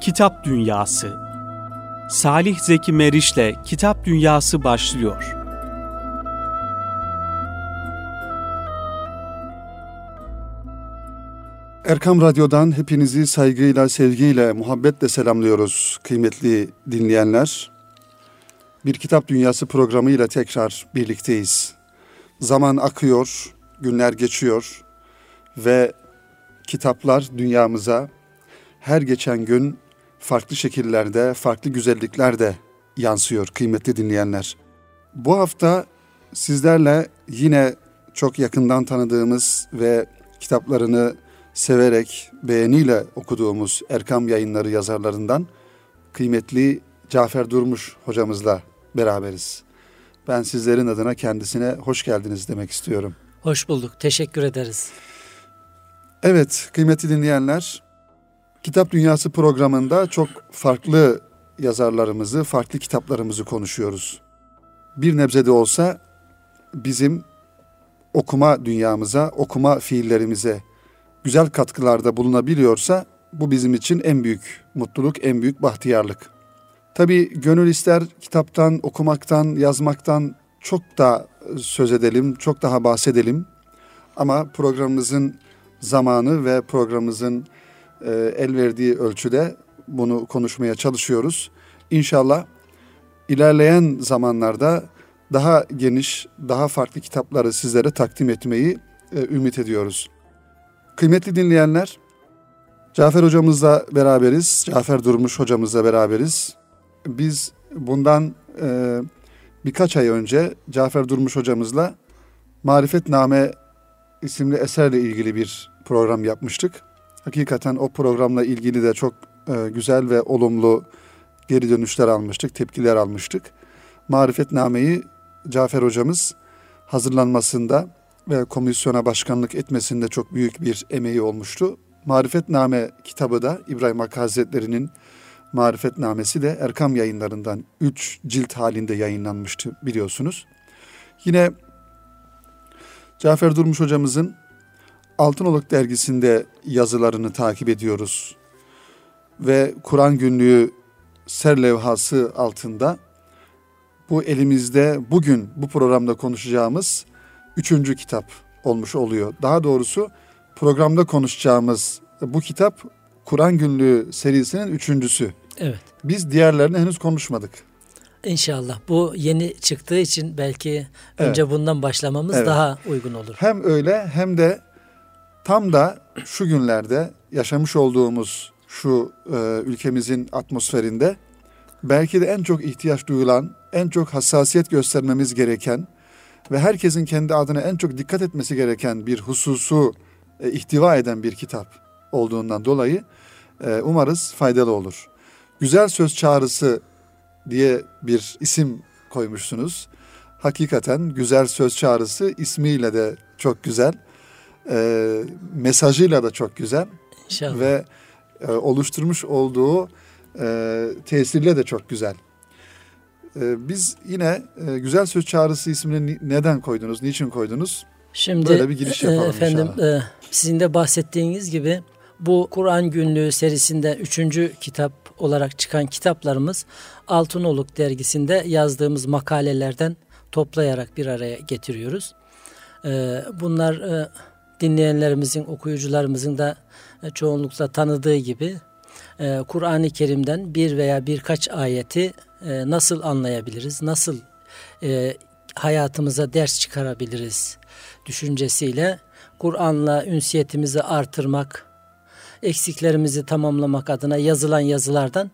Kitap Dünyası Salih Zeki Meriç'le Kitap Dünyası başlıyor. Erkam Radyo'dan hepinizi saygıyla, sevgiyle, muhabbetle selamlıyoruz kıymetli dinleyenler. Bir Kitap Dünyası programıyla tekrar birlikteyiz. Zaman akıyor, günler geçiyor ve kitaplar dünyamıza her geçen gün farklı şekillerde, farklı güzelliklerde yansıyor kıymetli dinleyenler. Bu hafta sizlerle yine çok yakından tanıdığımız ve kitaplarını severek, beğeniyle okuduğumuz Erkam Yayınları yazarlarından kıymetli Cafer Durmuş hocamızla beraberiz. Ben sizlerin adına kendisine hoş geldiniz demek istiyorum. Hoş bulduk. Teşekkür ederiz. Evet kıymetli dinleyenler, Kitap Dünyası programında çok farklı yazarlarımızı, farklı kitaplarımızı konuşuyoruz. Bir nebze de olsa bizim okuma dünyamıza, okuma fiillerimize güzel katkılarda bulunabiliyorsa bu bizim için en büyük mutluluk, en büyük bahtiyarlık. Tabi gönül ister kitaptan, okumaktan, yazmaktan çok da söz edelim, çok daha bahsedelim. Ama programımızın zamanı ve programımızın e, el verdiği ölçüde bunu konuşmaya çalışıyoruz. İnşallah ilerleyen zamanlarda daha geniş, daha farklı kitapları sizlere takdim etmeyi e, ümit ediyoruz. Kıymetli dinleyenler, Cafer hocamızla beraberiz. Cafer Durmuş hocamızla beraberiz. Biz bundan e, birkaç ay önce Cafer Durmuş hocamızla Marifetname isimli eserle ilgili bir program yapmıştık. Hakikaten o programla ilgili de çok e, güzel ve olumlu geri dönüşler almıştık, tepkiler almıştık. Marifetname'yi Cafer hocamız hazırlanmasında ve komisyona başkanlık etmesinde çok büyük bir emeği olmuştu. Marifetname kitabı da İbrahim Hakkı Hazretleri'nin Marifetnamesi de Erkam yayınlarından 3 cilt halinde yayınlanmıştı biliyorsunuz. Yine Cafer Durmuş hocamızın Altınoluk dergisinde yazılarını takip ediyoruz. Ve Kur'an günlüğü serlevhası altında bu elimizde bugün bu programda konuşacağımız üçüncü kitap olmuş oluyor. Daha doğrusu programda konuşacağımız bu kitap Kur'an günlüğü serisinin üçüncüsü. Evet. Biz diğerlerini henüz konuşmadık. İnşallah bu yeni çıktığı için belki önce evet. bundan başlamamız evet. daha uygun olur. Hem öyle hem de tam da şu günlerde yaşamış olduğumuz şu e, ülkemizin atmosferinde belki de en çok ihtiyaç duyulan, en çok hassasiyet göstermemiz gereken ve herkesin kendi adına en çok dikkat etmesi gereken bir hususu e, ihtiva eden bir kitap olduğundan dolayı e, umarız faydalı olur. Güzel söz çağrısı diye bir isim koymuşsunuz. Hakikaten güzel söz çağrısı ismiyle de çok güzel. E, mesajıyla da çok güzel. İnşallah. Ve e, oluşturmuş olduğu e, tesirle de çok güzel. E, biz yine e, Güzel Söz Çağrısı ismini neden koydunuz, niçin koydunuz? Şimdi Böyle bir giriş yapalım e, efendim, inşallah. E, sizin de bahsettiğiniz gibi bu Kur'an Günlüğü serisinde üçüncü kitap olarak çıkan kitaplarımız Altınoluk dergisinde yazdığımız makalelerden toplayarak bir araya getiriyoruz. E, bunlar e, dinleyenlerimizin, okuyucularımızın da e, çoğunlukla tanıdığı gibi e, Kur'an-ı Kerim'den bir veya birkaç ayeti e, nasıl anlayabiliriz, nasıl hayatımıza ders çıkarabiliriz düşüncesiyle Kur'an'la ünsiyetimizi artırmak, eksiklerimizi tamamlamak adına yazılan yazılardan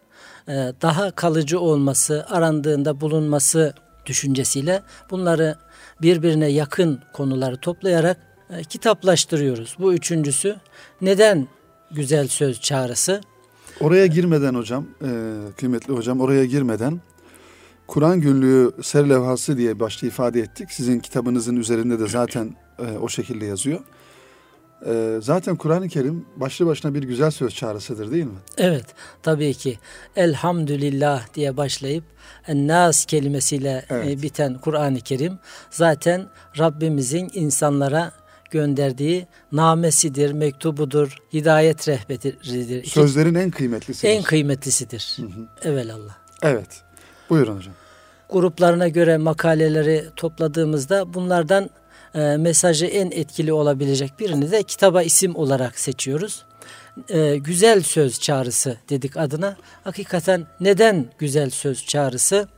daha kalıcı olması, arandığında bulunması düşüncesiyle bunları birbirine yakın konuları toplayarak e, kitaplaştırıyoruz. Bu üçüncüsü neden güzel söz çağrısı? Oraya girmeden hocam, e, kıymetli hocam oraya girmeden Kur'an günlüğü ser levhası diye başta ifade ettik. Sizin kitabınızın üzerinde de zaten e, o şekilde yazıyor. zaten Kur'an-ı Kerim başlı başına bir güzel söz çağrısıdır değil mi? Evet tabii ki. Elhamdülillah diye başlayıp Nas kelimesiyle evet. biten Kur'an-ı Kerim zaten Rabbimizin insanlara gönderdiği namesidir, mektubudur, hidayet rehberidir. Sözlerin en kıymetlisidir. En kıymetlisidir. Hı hı. Evelallah. Evet. Buyurun hocam. Gruplarına göre makaleleri topladığımızda bunlardan e, mesajı en etkili olabilecek birini de kitaba isim olarak seçiyoruz. E, güzel söz çağrısı dedik adına. Hakikaten neden güzel söz çağrısı?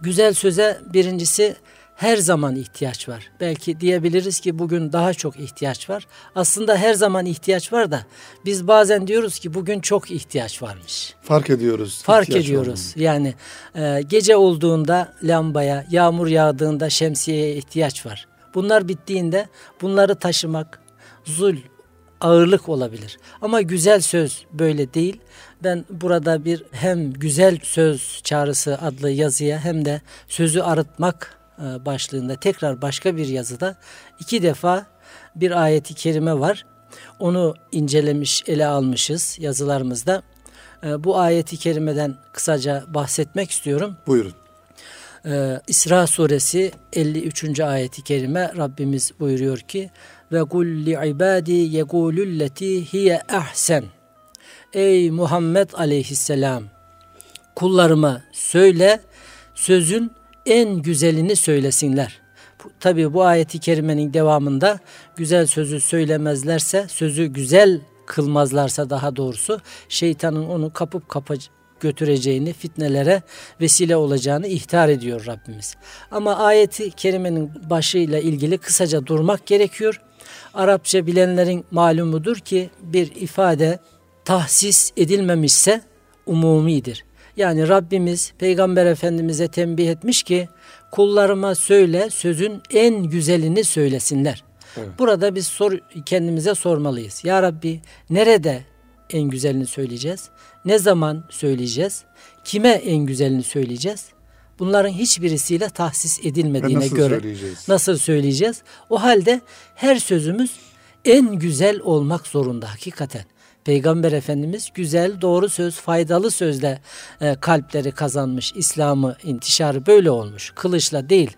Güzel söze birincisi her zaman ihtiyaç var. Belki diyebiliriz ki bugün daha çok ihtiyaç var. Aslında her zaman ihtiyaç var da biz bazen diyoruz ki bugün çok ihtiyaç varmış. Fark ediyoruz. Fark ediyoruz. Olduğunu. Yani e, gece olduğunda lambaya, yağmur yağdığında şemsiyeye ihtiyaç var. Bunlar bittiğinde bunları taşımak zul, ağırlık olabilir. Ama güzel söz böyle değil. Ben burada bir hem güzel söz çağrısı adlı yazıya hem de sözü arıtmak başlığında tekrar başka bir yazıda iki defa bir ayeti kerime var. Onu incelemiş, ele almışız yazılarımızda. E, bu ayeti kerimeden kısaca bahsetmek istiyorum. Buyurun. E, İsra suresi 53. ayeti kerime Rabbimiz buyuruyor ki ve kul li ibadi yekululleti hiye ahsen. Ey Muhammed aleyhisselam kullarıma söyle sözün en güzelini söylesinler. Tabi bu ayeti kerimenin devamında güzel sözü söylemezlerse, sözü güzel kılmazlarsa daha doğrusu şeytanın onu kapıp kapa götüreceğini, fitnelere vesile olacağını ihtar ediyor Rabbimiz. Ama ayeti kerimenin başıyla ilgili kısaca durmak gerekiyor. Arapça bilenlerin malumudur ki bir ifade tahsis edilmemişse umumidir. Yani Rabbimiz Peygamber Efendimiz'e tembih etmiş ki kullarıma söyle sözün en güzelini söylesinler. Evet. Burada biz sor, kendimize sormalıyız. Ya Rabbi nerede en güzelini söyleyeceğiz? Ne zaman söyleyeceğiz? Kime en güzelini söyleyeceğiz? Bunların hiçbirisiyle tahsis edilmediğine nasıl göre söyleyeceğiz? nasıl söyleyeceğiz? O halde her sözümüz en güzel olmak zorunda hakikaten. Peygamber Efendimiz güzel, doğru söz, faydalı sözle e, kalpleri kazanmış. İslam'ı intişarı böyle olmuş. Kılıçla değil.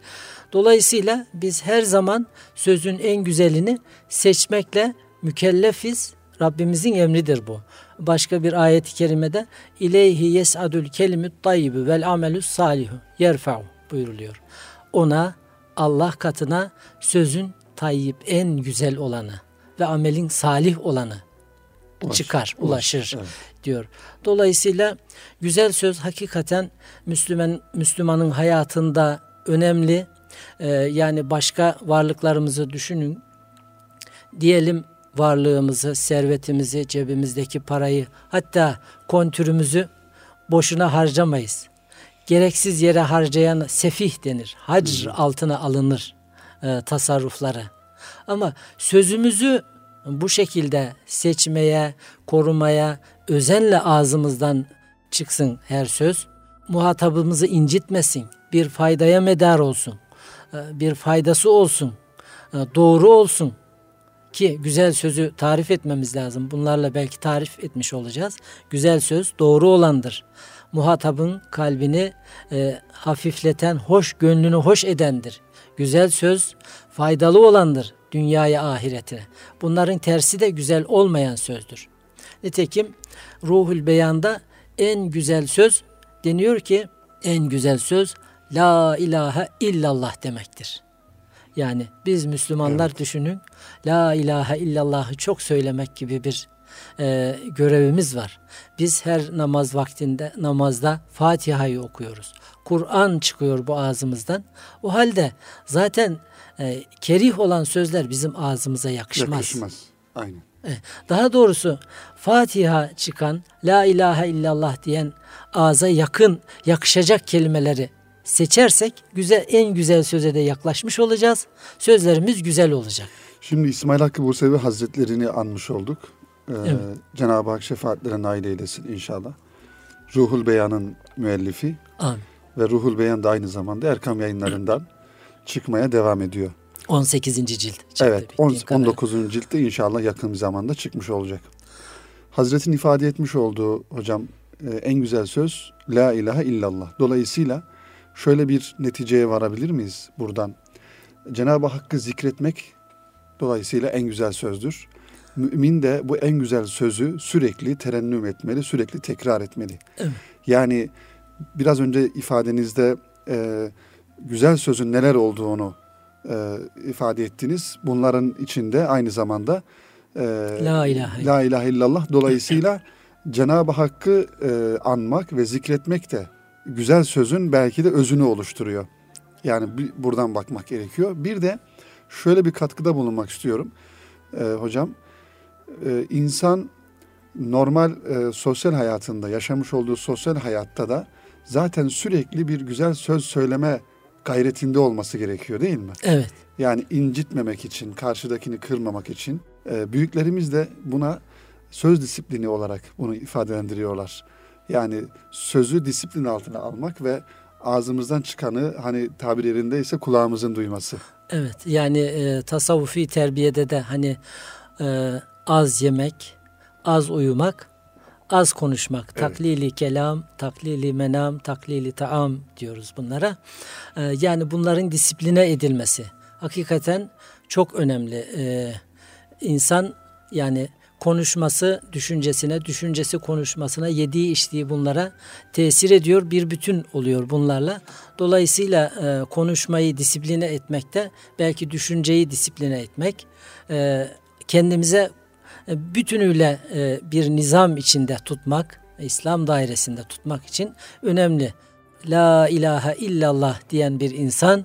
Dolayısıyla biz her zaman sözün en güzelini seçmekle mükellefiz. Rabbimizin emridir bu. Başka bir ayet-i kerimede İleyhi yes'adul kelimut tayyibu vel amelus salihu yerfa'u buyuruluyor. Ona Allah katına sözün tayyip en güzel olanı ve amelin salih olanı çıkar, ulaşır evet. diyor. Dolayısıyla güzel söz hakikaten Müslüman Müslümanın hayatında önemli. Ee, yani başka varlıklarımızı düşünün. Diyelim varlığımızı, servetimizi, cebimizdeki parayı, hatta kontürümüzü boşuna harcamayız. Gereksiz yere harcayan sefih denir. Hacr altına alınır e, tasarrufları. Ama sözümüzü bu şekilde seçmeye, korumaya, özenle ağzımızdan çıksın her söz. Muhatabımızı incitmesin, bir faydaya medar olsun, e, bir faydası olsun, e, doğru olsun ki güzel sözü tarif etmemiz lazım. Bunlarla belki tarif etmiş olacağız. Güzel söz doğru olandır. Muhatabın kalbini e, hafifleten, hoş gönlünü hoş edendir. Güzel söz faydalı olandır dünyaya ahirete. Bunların tersi de güzel olmayan sözdür. Nitekim Ruhul Beyan'da en güzel söz deniyor ki en güzel söz La ilahe illallah demektir. Yani biz Müslümanlar evet. düşünün La ilahe illallah'ı çok söylemek gibi bir e, görevimiz var. Biz her namaz vaktinde namazda Fatiha'yı okuyoruz. Kur'an çıkıyor bu ağzımızdan. O halde zaten e, kerih olan sözler bizim ağzımıza yakışmaz. Yakışmaz. Aynen. E, daha doğrusu Fatiha çıkan, La ilahe illallah diyen ağza yakın, yakışacak kelimeleri seçersek güzel en güzel söze de yaklaşmış olacağız. Sözlerimiz güzel olacak. Şimdi İsmail Hakkı Bursevi Hazretlerini anmış olduk. Ee, evet. Cenab-ı Hak şefaatlere nail eylesin inşallah. Ruhul Beyan'ın müellifi. Amin. Ve Ruhul Beyan da aynı zamanda Erkam yayınlarından çıkmaya devam ediyor. 18. cilt. Evet 10, 19. ciltte inşallah yakın bir zamanda çıkmış olacak. Hazretin ifade etmiş olduğu hocam e, en güzel söz La ilahe illallah. Dolayısıyla şöyle bir neticeye varabilir miyiz buradan? Cenab-ı Hakk'ı zikretmek Dolayısıyla en güzel sözdür. Mümin de bu en güzel sözü sürekli terennüm etmeli, sürekli tekrar etmeli. Evet. Yani biraz önce ifadenizde e, güzel sözün neler olduğunu e, ifade ettiniz. Bunların içinde aynı zamanda e, La ilahe, La ilahe illallah dolayısıyla Cenab-ı Hakk'ı e, anmak ve zikretmek de güzel sözün belki de özünü oluşturuyor. Yani bir, buradan bakmak gerekiyor. Bir de şöyle bir katkıda bulunmak istiyorum e, hocam. E, insan normal e, sosyal hayatında, yaşamış olduğu sosyal hayatta da zaten sürekli bir güzel söz söyleme gayretinde olması gerekiyor değil mi? Evet. Yani incitmemek için, karşıdakini kırmamak için. E, büyüklerimiz de buna söz disiplini olarak bunu ifadelendiriyorlar. Yani sözü disiplin altına almak ve ağzımızdan çıkanı hani tabir yerindeyse kulağımızın duyması. Evet yani e, tasavvufi terbiyede de hani e, az yemek, az uyumak, az konuşmak. Evet. Taklili kelam, taklili menam, taklili taam diyoruz bunlara. E, yani bunların disipline edilmesi hakikaten çok önemli. E, insan yani konuşması düşüncesine, düşüncesi konuşmasına, yediği içtiği bunlara tesir ediyor. Bir bütün oluyor bunlarla. Dolayısıyla e, konuşmayı disipline etmekte, belki düşünceyi disipline etmek, e, kendimize e, bütünüyle e, bir nizam içinde tutmak, İslam dairesinde tutmak için önemli. La ilahe illallah diyen bir insan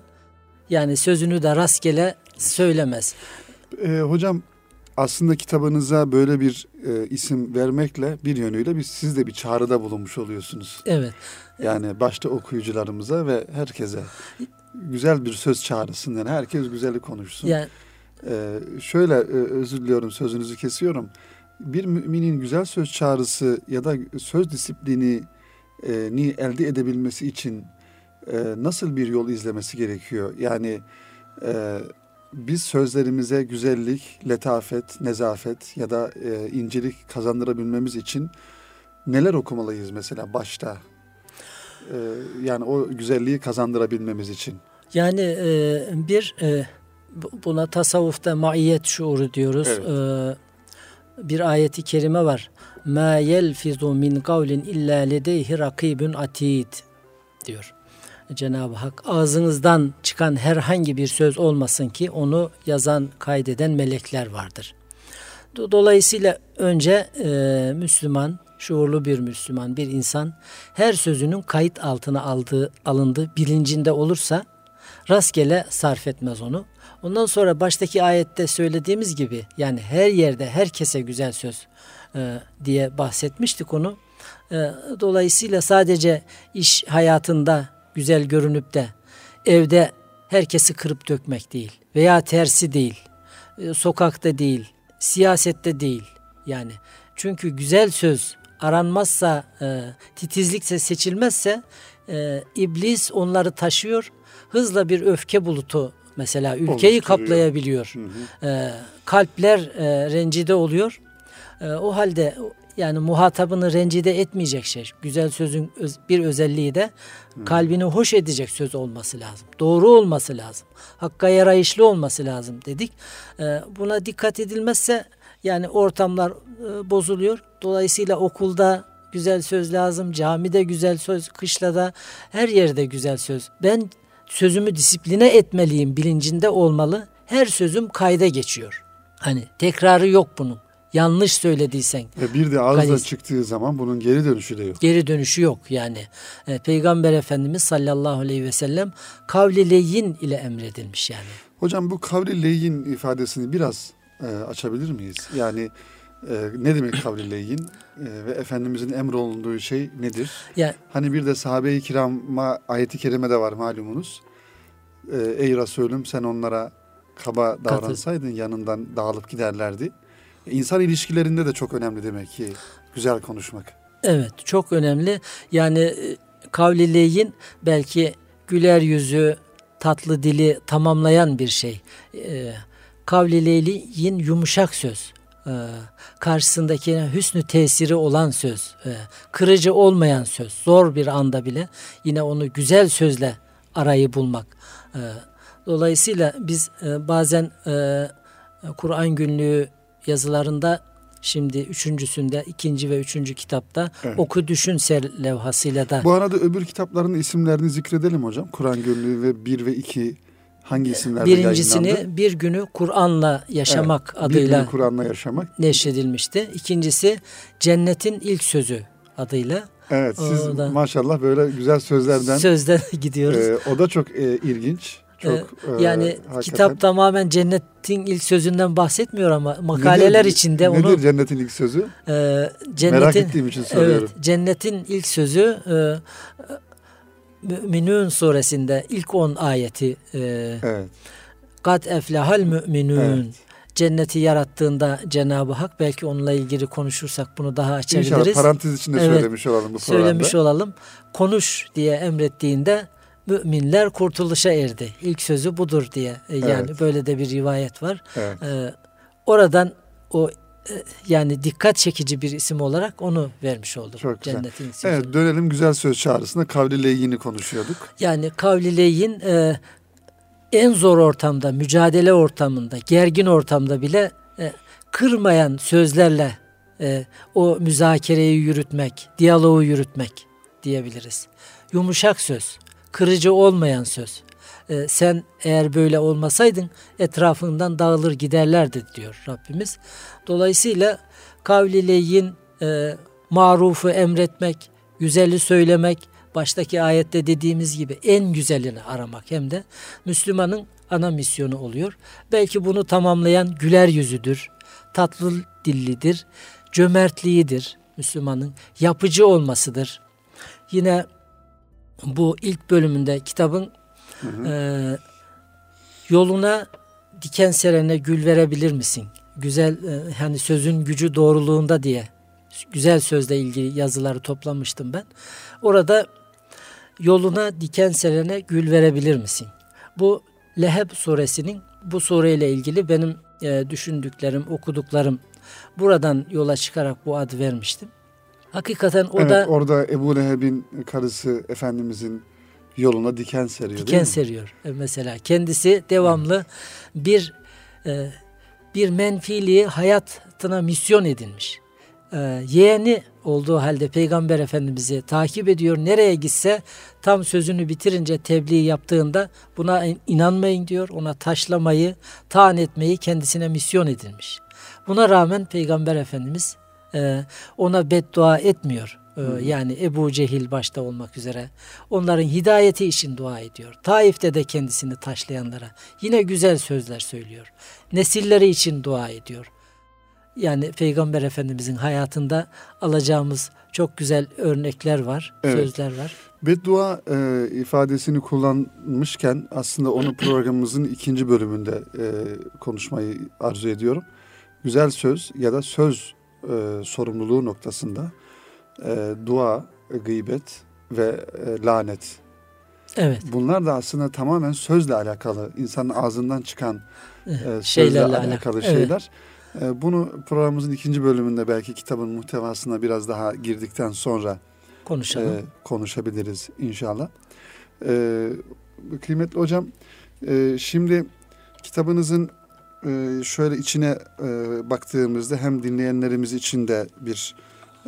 yani sözünü de rastgele söylemez. E, hocam aslında kitabınıza böyle bir e, isim vermekle bir yönüyle bir, siz de bir çağrıda bulunmuş oluyorsunuz. Evet. Yani başta okuyucularımıza ve herkese güzel bir söz çağrısın yani herkes güzeli konuşsun. Yani ee, şöyle e, özür diliyorum sözünüzü kesiyorum. Bir müminin güzel söz çağrısı ya da söz disiplini e, ni elde edebilmesi için e, nasıl bir yol izlemesi gerekiyor? Yani e, biz sözlerimize güzellik, letafet, nezafet ya da e, incelik kazandırabilmemiz için neler okumalıyız mesela başta? E, yani o güzelliği kazandırabilmemiz için. Yani e, bir e, buna tasavvufta maiyet şuuru diyoruz. Evet. E, bir ayeti kerime var. Ma yelfizu min kavlin illa ledeyhi rakibun atid diyor. Cenab-ı Hak ağzınızdan çıkan herhangi bir söz olmasın ki onu yazan, kaydeden melekler vardır. Dolayısıyla önce e, Müslüman, şuurlu bir Müslüman, bir insan her sözünün kayıt altına aldığı, alındığı bilincinde olursa rastgele sarf etmez onu. Ondan sonra baştaki ayette söylediğimiz gibi yani her yerde herkese güzel söz e, diye bahsetmiştik onu. E, dolayısıyla sadece iş hayatında güzel görünüp de evde herkesi kırıp dökmek değil veya tersi değil, e, sokakta değil, siyasette değil yani. Çünkü güzel söz aranmazsa, e, titizlikse seçilmezse e, iblis onları taşıyor. Hızla bir öfke bulutu mesela ülkeyi kaplayabiliyor. Hı hı. Kalpler rencide oluyor. O halde yani muhatabını rencide etmeyecek şey. Güzel sözün öz, bir özelliği de kalbini hoş edecek söz olması lazım. Doğru olması lazım. Hakka yarayışlı olması lazım dedik. Ee, buna dikkat edilmezse yani ortamlar e, bozuluyor. Dolayısıyla okulda güzel söz lazım, camide güzel söz, kışlada her yerde güzel söz. Ben sözümü disipline etmeliyim bilincinde olmalı. Her sözüm kayda geçiyor. Hani tekrarı yok bunun yanlış söylediysen. Ve bir de ağızla galis, çıktığı zaman bunun geri dönüşü de yok. Geri dönüşü yok yani. E, Peygamber Efendimiz sallallahu aleyhi ve sellem kavli leyin ile emredilmiş yani. Hocam bu kavli leyin ifadesini biraz e, açabilir miyiz? Yani e, ne demek kavli leyin e, ve Efendimizin emrolunduğu şey nedir? Yani, hani bir de sahabe-i kirama ayeti kerime de var malumunuz. E, Ey Resulüm sen onlara kaba davransaydın katıl. yanından dağılıp giderlerdi. İnsan ilişkilerinde de çok önemli demek ki güzel konuşmak. Evet çok önemli. Yani e, kavlileyin belki güler yüzü, tatlı dili tamamlayan bir şey. E, kavlileyin yumuşak söz. E, karşısındakine hüsnü tesiri olan söz. E, kırıcı olmayan söz. Zor bir anda bile yine onu güzel sözle arayı bulmak. E, dolayısıyla biz e, bazen e, Kur'an günlüğü yazılarında Şimdi üçüncüsünde, ikinci ve üçüncü kitapta evet. oku düşün levhasıyla da. Bu arada öbür kitapların isimlerini zikredelim hocam. Kur'an günlüğü ve bir ve iki hangi isimlerle Birincisini yayınlandı? bir günü Kur'an'la yaşamak evet, adıyla bir günü Kur'an'la yaşamak neşredilmişti. İkincisi cennetin ilk sözü adıyla. Evet siz da, maşallah böyle güzel sözlerden sözden gidiyoruz. E, o da çok e, ilginç. Çok, ee, yani e, kitap tamamen cennetin ilk sözünden bahsetmiyor ama makaleler nedir, içinde nedir onu... Nedir cennetin ilk sözü? E, cennetin, Merak ettiğim için soruyorum. Evet, cennetin ilk sözü e, Müminun suresinde ilk 10 ayeti e, evet. Kad eflehal müminun evet. Cenneti yarattığında Cenab-ı Hak belki onunla ilgili konuşursak bunu daha açabiliriz. İnşallah parantez içinde evet, söylemiş olalım bu programda. Söylemiş olalım. Konuş diye emrettiğinde müminler kurtuluşa erdi. İlk sözü budur diye. E, yani evet. böyle de bir rivayet var. Evet. Ee, oradan o e, yani dikkat çekici bir isim olarak onu vermiş olduk. Çok güzel. Cennetin ismi. Evet dönelim güzel söz çağrısında kavli konuşuyorduk. Yani kavli leyyin e, en zor ortamda, mücadele ortamında, gergin ortamda bile e, kırmayan sözlerle e, o müzakereyi yürütmek, diyaloğu yürütmek diyebiliriz. Yumuşak söz, kırıcı olmayan söz. E, sen eğer böyle olmasaydın etrafından dağılır giderlerdi diyor Rabbimiz. Dolayısıyla kavlileyin e, marufu emretmek, güzeli söylemek, baştaki ayette dediğimiz gibi en güzelini aramak hem de Müslümanın ana misyonu oluyor. Belki bunu tamamlayan güler yüzüdür, tatlı dillidir, cömertliğidir Müslümanın, yapıcı olmasıdır. Yine bu ilk bölümünde kitabın hı hı. E, yoluna diken serene gül verebilir misin? Güzel e, hani sözün gücü doğruluğunda diye güzel sözle ilgili yazıları toplamıştım ben. Orada yoluna diken serene gül verebilir misin? Bu Leheb suresinin bu sureyle ilgili benim e, düşündüklerim, okuduklarım buradan yola çıkarak bu adı vermiştim. Hakikaten o evet, da... Orada Ebu Leheb'in karısı Efendimizin yoluna diken seriyor Diken seriyor e, mesela. Kendisi devamlı evet. bir e, bir menfiliği hayatına misyon edinmiş. E, yeğeni olduğu halde Peygamber Efendimiz'i takip ediyor. Nereye gitse tam sözünü bitirince tebliğ yaptığında buna inanmayın diyor. Ona taşlamayı, taan etmeyi kendisine misyon edinmiş. Buna rağmen Peygamber Efendimiz e, ona beddua etmiyor. E, yani Ebu Cehil başta olmak üzere onların hidayeti için dua ediyor. Taif'te de kendisini taşlayanlara yine güzel sözler söylüyor. Nesilleri için dua ediyor. Yani Peygamber Efendimizin hayatında alacağımız çok güzel örnekler var, evet. sözler var. Beddua e, ifadesini kullanmışken aslında onu programımızın ikinci bölümünde e, konuşmayı arzu ediyorum. Güzel söz ya da söz e, sorumluluğu noktasında e, dua, gıybet ve e, lanet. Evet. Bunlar da aslında tamamen sözle alakalı, insanın ağzından çıkan e, sözle Şeylerle alakalı şeyler. E, bunu programımızın ikinci bölümünde belki kitabın muhtevasına biraz daha girdikten sonra konuşalım. E, konuşabiliriz inşallah. E, kıymetli hocam, e, şimdi kitabınızın e, şöyle içine e, baktığımızda hem dinleyenlerimiz için de bir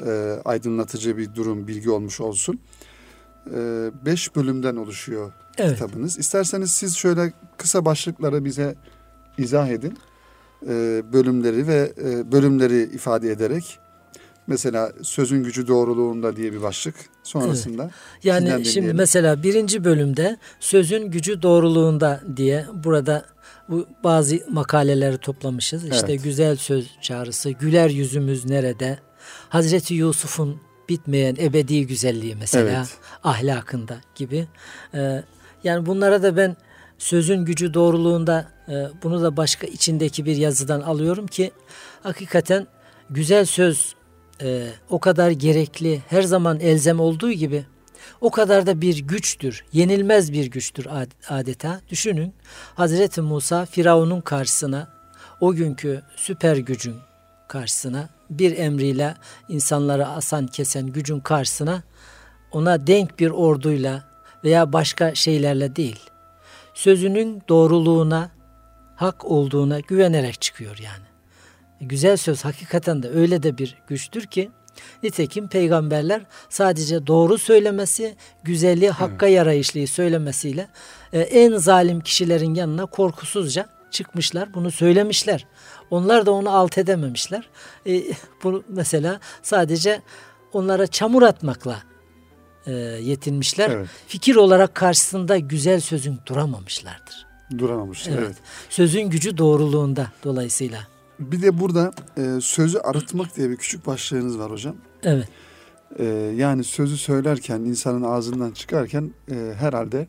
e, aydınlatıcı bir durum, bilgi olmuş olsun. E, beş bölümden oluşuyor evet. kitabınız. İsterseniz siz şöyle kısa başlıkları bize izah edin. E, bölümleri ve e, bölümleri ifade ederek Mesela sözün gücü doğruluğunda diye bir başlık. Sonrasında evet. Yani şimdi mesela birinci bölümde sözün gücü doğruluğunda diye burada bu bazı makaleleri toplamışız. İşte evet. güzel söz çağrısı, güler yüzümüz nerede? Hazreti Yusuf'un bitmeyen ebedi güzelliği mesela evet. ahlakında gibi. Ee, yani bunlara da ben sözün gücü doğruluğunda e, bunu da başka içindeki bir yazıdan alıyorum ki hakikaten güzel söz e, o kadar gerekli, her zaman elzem olduğu gibi o kadar da bir güçtür, yenilmez bir güçtür adeta. Düşünün Hazreti Musa Firavun'un karşısına, o günkü süper gücün karşısına, bir emriyle insanları asan kesen gücün karşısına ona denk bir orduyla veya başka şeylerle değil, sözünün doğruluğuna, hak olduğuna güvenerek çıkıyor yani. Güzel söz hakikaten de öyle de bir güçtür ki nitekim peygamberler sadece doğru söylemesi, güzelliği, hakka yarayışlıyı söylemesiyle e, en zalim kişilerin yanına korkusuzca çıkmışlar. Bunu söylemişler. Onlar da onu alt edememişler. E, bu mesela sadece onlara çamur atmakla e, yetinmişler. Evet. Fikir olarak karşısında güzel sözün duramamışlardır. Duramamışlar evet. evet. Sözün gücü doğruluğunda dolayısıyla. Bir de burada e, sözü arıtmak diye bir küçük başlığınız var hocam. Evet. E, yani sözü söylerken insanın ağzından çıkarken e, herhalde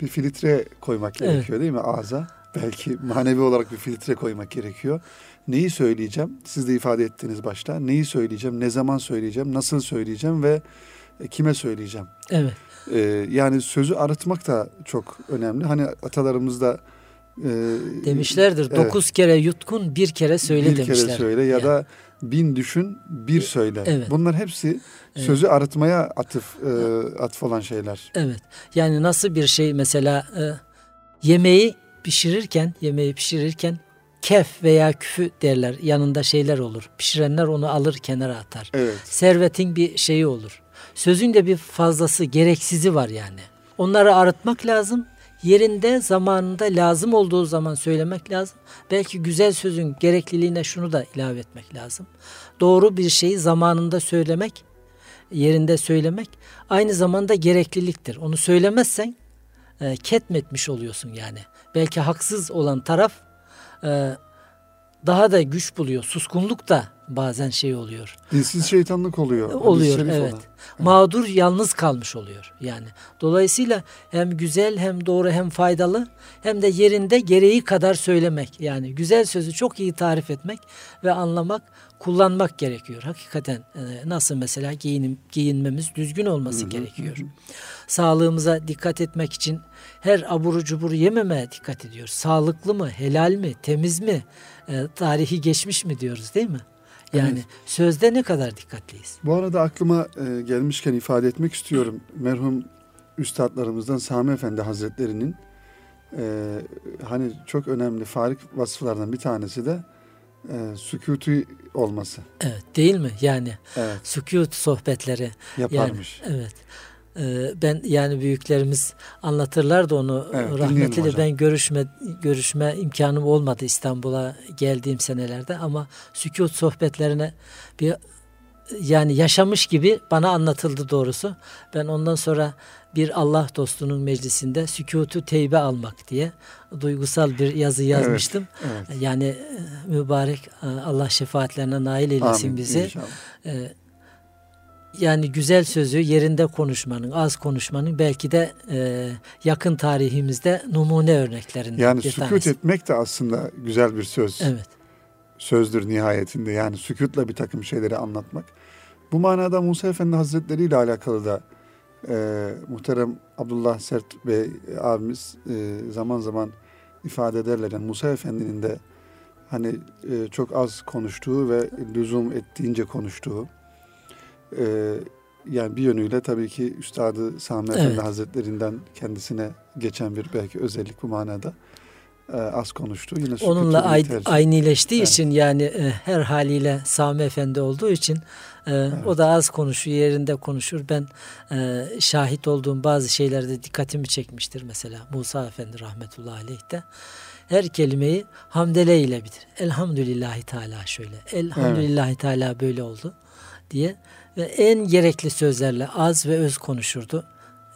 bir filtre koymak gerekiyor evet. değil mi ağza? Belki manevi olarak bir filtre koymak gerekiyor. Neyi söyleyeceğim? Siz de ifade ettiniz başta. Neyi söyleyeceğim? Ne zaman söyleyeceğim? Nasıl söyleyeceğim ve e, kime söyleyeceğim? Evet. Ee, yani sözü arıtmak da çok önemli. Hani atalarımızda e, demişlerdir. Evet, dokuz kere yutkun bir kere söyle bir demişler. Bir kere söyle ya yani. da bin düşün bir söyle. Evet. Bunlar hepsi sözü evet. arıtmaya atıf e, atıf olan şeyler. Evet. Yani nasıl bir şey mesela e, yemeği pişirirken yemeği pişirirken kef veya küfü derler. Yanında şeyler olur. Pişirenler onu alır kenara atar. Evet. Servetin bir şeyi olur. Sözün de bir fazlası, gereksizi var yani. Onları arıtmak lazım. Yerinde, zamanında lazım olduğu zaman söylemek lazım. Belki güzel sözün gerekliliğine şunu da ilave etmek lazım. Doğru bir şeyi zamanında söylemek, yerinde söylemek aynı zamanda gerekliliktir. Onu söylemezsen e, ketmetmiş oluyorsun yani. Belki haksız olan taraf e, daha da güç buluyor. Suskunluk da bazen şey oluyor. Dilsiz şeytanlık oluyor. Oluyor evet. Olan. Mağdur yalnız kalmış oluyor yani. Dolayısıyla hem güzel hem doğru hem faydalı hem de yerinde gereği kadar söylemek. Yani güzel sözü çok iyi tarif etmek ve anlamak, kullanmak gerekiyor. Hakikaten e, nasıl mesela giyinim, giyinmemiz düzgün olması gerekiyor. Sağlığımıza dikkat etmek için her aburu cuburu yememeye dikkat ediyoruz. Sağlıklı mı, helal mi, temiz mi, e, tarihi geçmiş mi diyoruz değil mi? Yani evet. sözde ne kadar dikkatliyiz. Bu arada aklıma e, gelmişken ifade etmek istiyorum. Merhum üstadlarımızdan Sami Efendi Hazretleri'nin e, hani çok önemli farik vasıflardan bir tanesi de e, sükutu olması. Evet değil mi? Yani evet. sükut sohbetleri. Yaparmış. Yani, evet. Ee, ben yani büyüklerimiz anlatırlardı onu evet, rahmetiyle ben görüşme görüşme imkanım olmadı İstanbul'a geldiğim senelerde ama sükut sohbetlerine bir yani yaşamış gibi bana anlatıldı doğrusu. Ben ondan sonra bir Allah dostunun meclisinde sükutu teybe almak diye duygusal bir yazı yazmıştım. Evet, evet. Yani e, mübarek e, Allah şefaatlerine nail eylesin Amin, bizi. İnşallah. Yani güzel sözü yerinde konuşmanın, az konuşmanın belki de e, yakın tarihimizde numune örneklerinden yani bir sükut etmek de aslında güzel bir söz. Evet. Sözdür nihayetinde yani sükutla bir takım şeyleri anlatmak. Bu manada Musa Efendi Hazretleri ile alakalı da e, muhterem Abdullah Sert Bey abimiz e, zaman zaman ifade ederler. Yani Musa Efendi'nin de hani e, çok az konuştuğu ve lüzum ettiğince konuştuğu e, yani bir yönüyle tabii ki Üstadı Sami evet. Efendi Hazretlerinden kendisine geçen bir belki özellik bu manada e, az konuştu. Yine Onunla ay, aynileştiği evet. için yani e, her haliyle Sami Efendi olduğu için e, evet. o da az konuşuyor, yerinde konuşur. Ben e, şahit olduğum bazı şeylerde dikkatimi çekmiştir. Mesela Musa Efendi rahmetullahi aleyh de her kelimeyi hamdele ile bitir. Elhamdülillahi Teala şöyle. Elhamdülillahi evet. Teala böyle oldu diye ve en gerekli sözlerle az ve öz konuşurdu.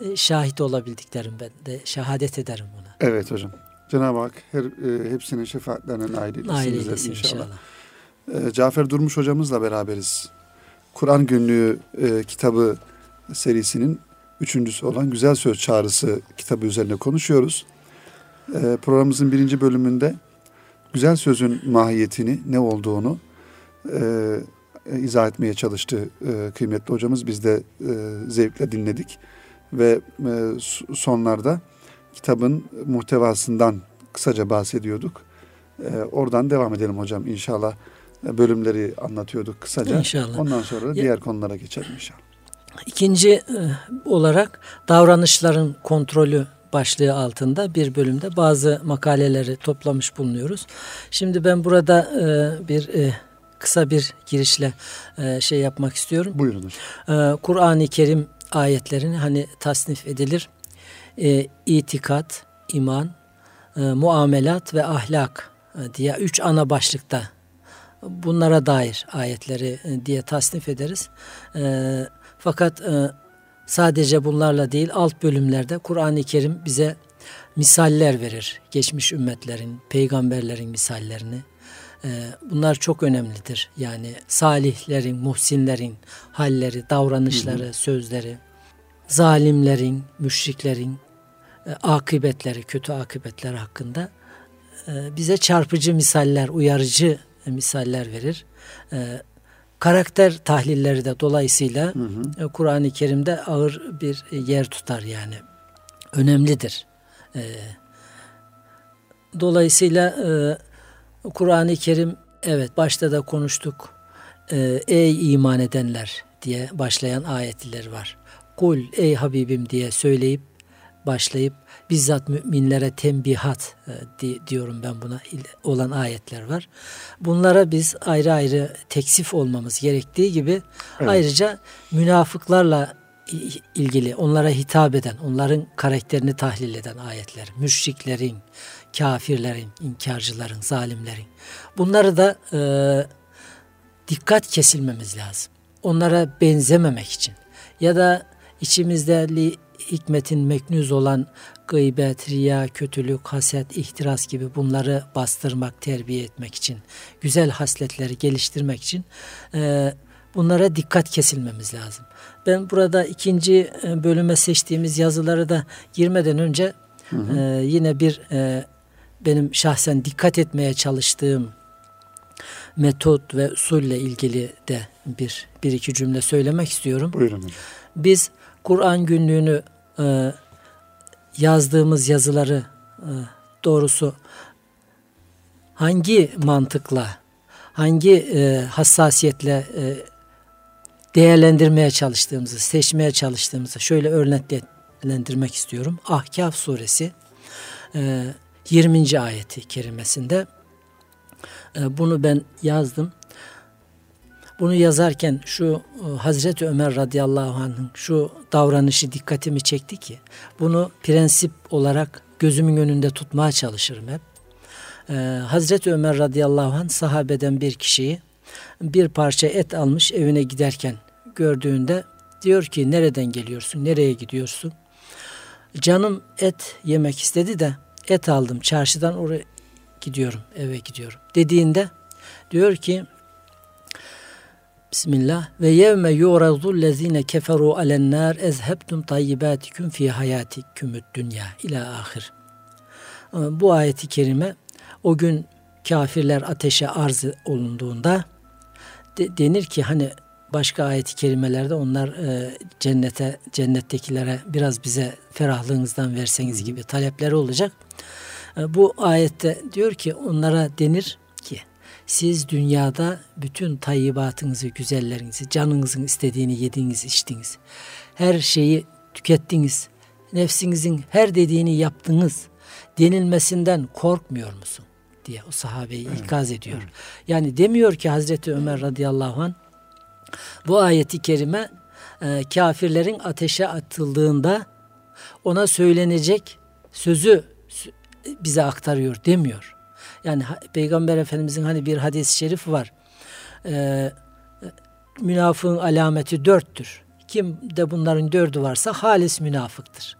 E, şahit olabildiklerim ben de şehadet ederim buna. Evet hocam. Cenab-ı Hak her, e, hepsinin şefaatlerine nail eylesin, nail eylesin inşallah. inşallah. E, Cafer Durmuş hocamızla beraberiz. Kur'an Günlüğü e, kitabı serisinin üçüncüsü olan Güzel Söz Çağrısı kitabı üzerine konuşuyoruz. E, programımızın birinci bölümünde güzel sözün mahiyetini, ne olduğunu, e, e, izah etmeye çalıştı e, kıymetli hocamız. Biz de e, zevkle dinledik ve e, sonlarda kitabın muhtevasından kısaca bahsediyorduk. E, oradan devam edelim hocam inşallah. Bölümleri anlatıyorduk kısaca. İnşallah. Ondan sonra da diğer konulara geçelim inşallah. İkinci e, olarak davranışların kontrolü başlığı altında bir bölümde bazı makaleleri toplamış bulunuyoruz. Şimdi ben burada e, bir e, kısa bir girişle e, şey yapmak istiyorum. Buyurun. E, Kur'an-ı Kerim ayetlerini hani tasnif edilir. E, itikat, iman, e, muamelat ve ahlak e, diye üç ana başlıkta bunlara dair ayetleri e, diye tasnif ederiz. E, fakat e, sadece bunlarla değil alt bölümlerde Kur'an-ı Kerim bize misaller verir. Geçmiş ümmetlerin, peygamberlerin misallerini. E, bunlar çok önemlidir. Yani salihlerin, muhsinlerin halleri, davranışları, hı hı. sözleri, zalimlerin, müşriklerin e, akıbetleri, kötü akıbetler hakkında e, bize çarpıcı misaller, uyarıcı misaller verir. E, karakter tahlilleri de dolayısıyla Kur'an-ı Kerim'de ağır bir yer tutar yani. Önemlidir. Dolayısıyla Kur'an-ı Kerim evet başta da konuştuk. E, ey iman edenler diye başlayan ayetler var. Kul ey Habibim diye söyleyip başlayıp bizzat müminlere tembihat e, diyorum ben buna olan ayetler var. Bunlara biz ayrı ayrı teksif olmamız gerektiği gibi evet. ayrıca münafıklarla ilgili onlara hitap eden, onların karakterini tahlil eden ayetler, müşriklerin, kafirlerin, inkarcıların, zalimlerin. Bunları da e, dikkat kesilmemiz lazım. Onlara benzememek için ya da içimizde hikmetin meknuz olan gıybet, riya, kötülük, haset, ihtiras gibi bunları bastırmak, terbiye etmek için, güzel hasletleri geliştirmek için e, bunlara dikkat kesilmemiz lazım. Ben burada ikinci e, bölüme seçtiğimiz yazıları da girmeden önce hı hı. E, yine bir e, benim şahsen dikkat etmeye çalıştığım metot ve usulle ilgili de bir bir iki cümle söylemek istiyorum. Buyurun. Biz Kur'an günlüğünü e, yazdığımız yazıları e, doğrusu hangi mantıkla, hangi e, hassasiyetle e, değerlendirmeye çalıştığımızı, seçmeye çalıştığımızı şöyle örneklendirmek istiyorum. Ahkaf suresi e, 20. ayeti kerimesinde e, bunu ben yazdım. Bunu yazarken şu e, Hazreti Ömer radıyallahu anh'ın şu davranışı dikkatimi çekti ki bunu prensip olarak gözümün önünde tutmaya çalışırım hep. Ee, Hazreti Ömer radıyallahu anh sahabeden bir kişiyi bir parça et almış evine giderken gördüğünde diyor ki nereden geliyorsun, nereye gidiyorsun? Canım et yemek istedi de et aldım. Çarşıdan oraya gidiyorum, eve gidiyorum. Dediğinde diyor ki Bismillah. Ve yevme yuradul lezine keferu alen nar ezhebtum tayyibatikum fi hayatikum dünya ila ahir. Bu ayeti kerime o gün kafirler ateşe arz olunduğunda de, denir ki hani başka ayeti kerimelerde onlar e, cennete cennettekilere biraz bize ferahlığınızdan verseniz gibi talepleri olacak. E, bu ayette diyor ki onlara denir siz dünyada bütün tayyibatınızı, güzellerinizi, canınızın istediğini yediniz, içtiniz. Her şeyi tükettiniz. Nefsinizin her dediğini yaptınız. Denilmesinden korkmuyor musun? diye o sahabeyi ikaz ediyor. Yani demiyor ki Hazreti Ömer radıyallahu an bu ayeti kerime e, kafirlerin ateşe atıldığında ona söylenecek sözü bize aktarıyor demiyor. Yani Peygamber Efendimizin hani bir hadis-i şerif var. Ee, münafığın alameti dörttür. Kim de bunların dördü varsa halis münafıktır.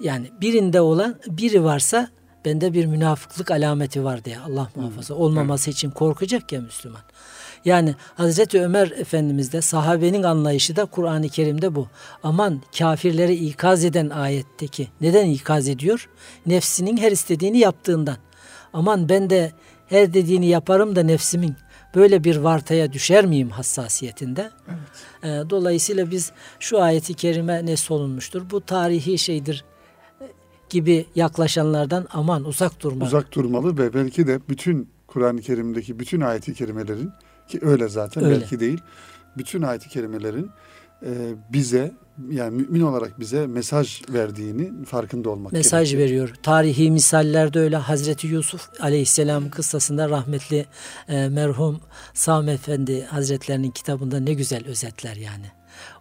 Yani birinde olan biri varsa bende bir münafıklık alameti var diye Allah muhafaza olmaması için korkacak ya Müslüman. Yani Hazreti Ömer Efendimiz de sahabenin anlayışı da Kur'an-ı Kerim'de bu. Aman kafirleri ikaz eden ayetteki. Neden ikaz ediyor? Nefsinin her istediğini yaptığından aman ben de her dediğini yaparım da nefsimin böyle bir vartaya düşer miyim hassasiyetinde. Evet. E, dolayısıyla biz şu ayeti kerime ne solunmuştur? Bu tarihi şeydir gibi yaklaşanlardan aman uzak durmalı. Uzak durmalı ve belki de bütün Kur'an-ı Kerim'deki bütün ayeti kerimelerin ki öyle zaten öyle. belki değil. Bütün ayeti kerimelerin e, bize yani mümin olarak bize mesaj verdiğini farkında olmak Mesaj gerekiyor. veriyor. Tarihi misallerde öyle Hazreti Yusuf Aleyhisselam kıssasında rahmetli e, merhum Sami Efendi Hazretlerinin kitabında ne güzel özetler yani.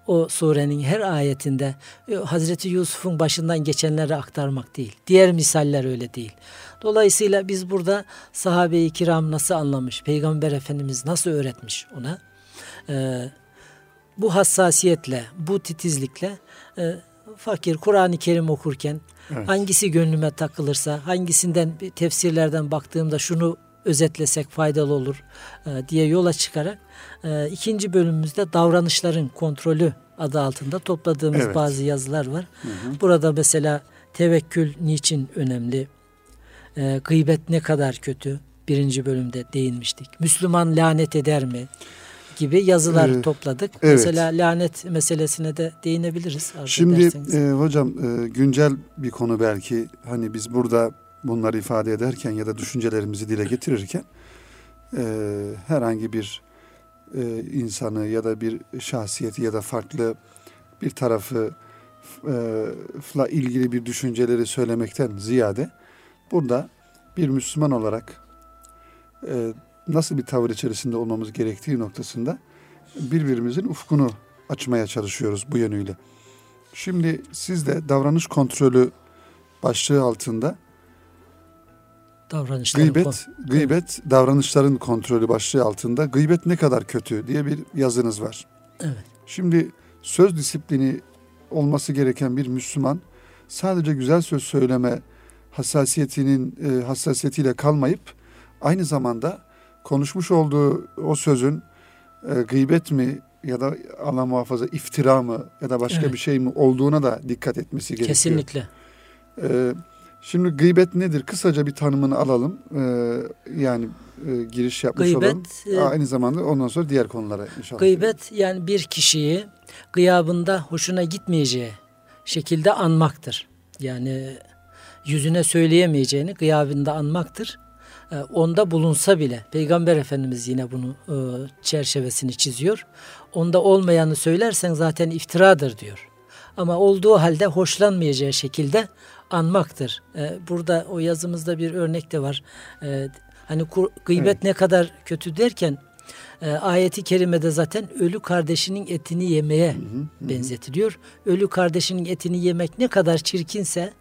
O surenin her ayetinde e, Hazreti Yusuf'un başından geçenleri aktarmak değil. Diğer misaller öyle değil. Dolayısıyla biz burada sahabe-i kiram nasıl anlamış, Peygamber Efendimiz nasıl öğretmiş ona, e, bu hassasiyetle, bu titizlikle e, fakir Kur'an-ı Kerim okurken evet. hangisi gönlüme takılırsa, hangisinden tefsirlerden baktığımda şunu özetlesek faydalı olur e, diye yola çıkarak e, ikinci bölümümüzde davranışların kontrolü adı altında topladığımız evet. bazı yazılar var. Hı hı. Burada mesela tevekkül niçin önemli? E, gıybet ne kadar kötü? Birinci bölümde değinmiştik. Müslüman lanet eder mi? gibi yazılar ee, topladık. Evet. Mesela lanet meselesine de değinebiliriz. Şimdi e, hocam e, güncel bir konu belki hani biz burada bunları ifade ederken ya da düşüncelerimizi dile getirirken e, herhangi bir e, insanı ya da bir şahsiyeti ya da farklı bir tarafı e, ilgili bir düşünceleri söylemekten ziyade burada bir Müslüman olarak e, nasıl bir tavır içerisinde olmamız gerektiği noktasında birbirimizin ufkunu açmaya çalışıyoruz bu yönüyle. Şimdi siz de davranış kontrolü başlığı altında davranışların gıybet, kon- gıybet davranışların kontrolü başlığı altında gıybet ne kadar kötü diye bir yazınız var. Evet. Şimdi söz disiplini olması gereken bir Müslüman sadece güzel söz söyleme hassasiyetinin e, hassasiyetiyle kalmayıp aynı zamanda konuşmuş olduğu o sözün e, gıybet mi ya da Allah muhafaza iftira mı ya da başka evet. bir şey mi olduğuna da dikkat etmesi gerekiyor. Kesinlikle. Ee, şimdi gıybet nedir? Kısaca bir tanımını alalım. Ee, yani e, giriş yapmış gıybet, olalım. E, Aynı zamanda ondan sonra diğer konulara inşallah. Gıybet yani bir kişiyi gıyabında hoşuna gitmeyeceği şekilde anmaktır. Yani yüzüne söyleyemeyeceğini gıyabında anmaktır. E, onda bulunsa bile Peygamber Efendimiz yine bunu e, çerçevesini çiziyor. Onda olmayanı söylersen zaten iftiradır diyor. Ama olduğu halde hoşlanmayacağı şekilde anmaktır. E, burada o yazımızda bir örnek de var. Hani gıybet evet. ne kadar kötü derken ayeti kerimede zaten ölü kardeşinin etini yemeye hı hı, hı. benzetiliyor. Ölü kardeşinin etini yemek ne kadar çirkinse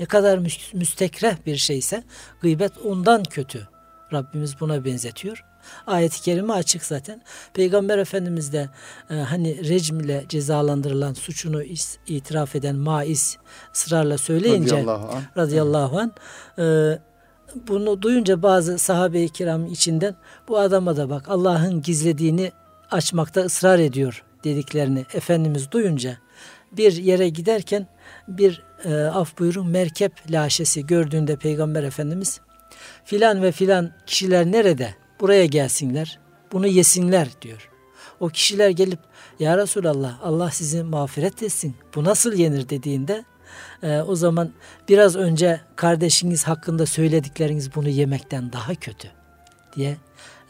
ne kadar müstekreh bir şeyse gıybet ondan kötü. Rabbimiz buna benzetiyor. Ayet-i kerime açık zaten. Peygamber Efendimiz de e, hani recm ile cezalandırılan suçunu is, itiraf eden maiz ısrarla söyleyince radıyallahu anh, radıyallahu anh e, bunu duyunca bazı sahabe-i kiram içinden bu adama da bak Allah'ın gizlediğini açmakta ısrar ediyor dediklerini Efendimiz duyunca bir yere giderken bir e, af buyurun merkep laşesi gördüğünde Peygamber Efendimiz filan ve filan kişiler nerede? Buraya gelsinler, bunu yesinler diyor. O kişiler gelip ya Resulallah Allah sizi mağfiret etsin. Bu nasıl yenir dediğinde e, o zaman biraz önce kardeşiniz hakkında söyledikleriniz bunu yemekten daha kötü diye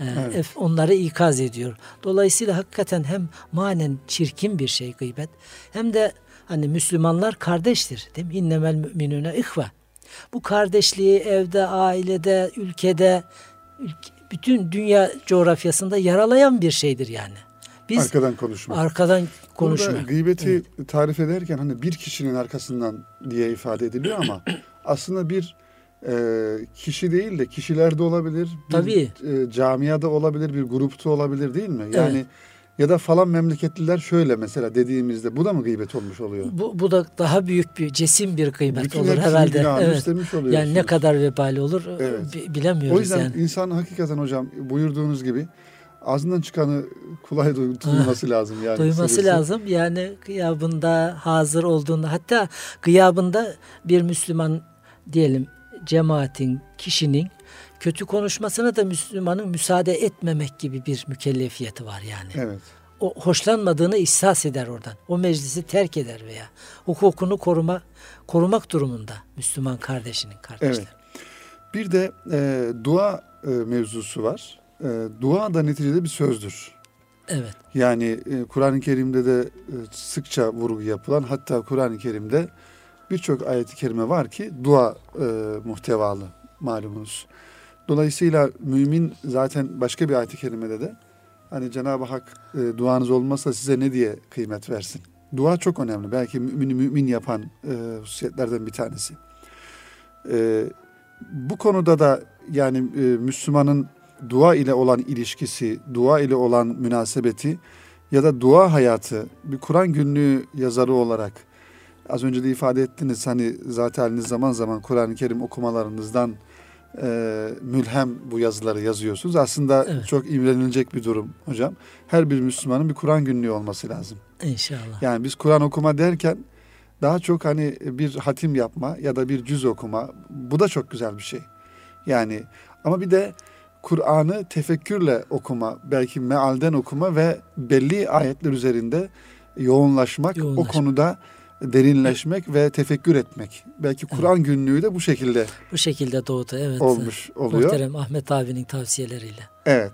e, evet. onları ikaz ediyor. Dolayısıyla hakikaten hem manen çirkin bir şey gıybet hem de Hani Müslümanlar kardeştir. Değil mi? İnnemel müminüne ihve. Bu kardeşliği evde, ailede, ülkede, ülke, bütün dünya coğrafyasında yaralayan bir şeydir yani. Biz arkadan konuşma. Arkadan konuşma. Burada gıybeti evet. tarif ederken hani bir kişinin arkasından diye ifade ediliyor ama aslında bir e, kişi değil de kişiler de olabilir. Bir, Tabii. E, camiada olabilir, bir grupta olabilir değil mi? Yani evet ya da falan memleketliler şöyle mesela dediğimizde bu da mı gıybet olmuş oluyor? Bu, bu da daha büyük bir cesim bir gıybet Bütün olur herhalde. Evet. Yani ne kadar vebali olur evet. bilemiyoruz. O yüzden yani. insan hakikaten hocam buyurduğunuz gibi ağzından çıkanı kulay duyması lazım yani. Duyması sırası. lazım yani gıyabında hazır olduğunda hatta gıyabında bir Müslüman diyelim cemaatin, kişinin kötü konuşmasına da Müslümanın müsaade etmemek gibi bir mükellefiyeti var yani. Evet. O hoşlanmadığını ihsas eder oradan. O meclisi terk eder veya hukukunu koruma korumak durumunda Müslüman kardeşinin kardeşler. Evet. Bir de e, dua e, mevzusu var. E, dua da neticede bir sözdür. Evet. Yani e, Kur'an-ı Kerim'de de e, sıkça vurgu yapılan hatta Kur'an-ı Kerim'de birçok ayeti kerime var ki dua e, muhtevalı malumunuz. Dolayısıyla mümin zaten başka bir ayet-i kerimede de hani Cenab-ı Hak e, duanız olmazsa size ne diye kıymet versin. Dua çok önemli. Belki mümini mümin yapan e, hususiyetlerden bir tanesi. E, bu konuda da yani e, Müslümanın dua ile olan ilişkisi, dua ile olan münasebeti ya da dua hayatı bir Kur'an günlüğü yazarı olarak az önce de ifade ettiniz hani zaten zaman zaman Kur'an-ı Kerim okumalarınızdan e, mülhem bu yazıları yazıyorsunuz. Aslında evet. çok imrenilecek bir durum hocam. Her bir Müslümanın bir Kur'an günlüğü olması lazım. İnşallah. Yani biz Kur'an okuma derken daha çok hani bir hatim yapma ya da bir cüz okuma bu da çok güzel bir şey. Yani ama bir de Kur'an'ı tefekkürle okuma, belki mealden okuma ve belli ayetler üzerinde yoğunlaşmak, Yoğunlaşma. o konuda derinleşmek ve tefekkür etmek. Belki Kur'an evet. günlüğü de bu şekilde bu şekilde doğdu evet. Olmuş oluyor. Muhterem Ahmet abinin tavsiyeleriyle. Evet.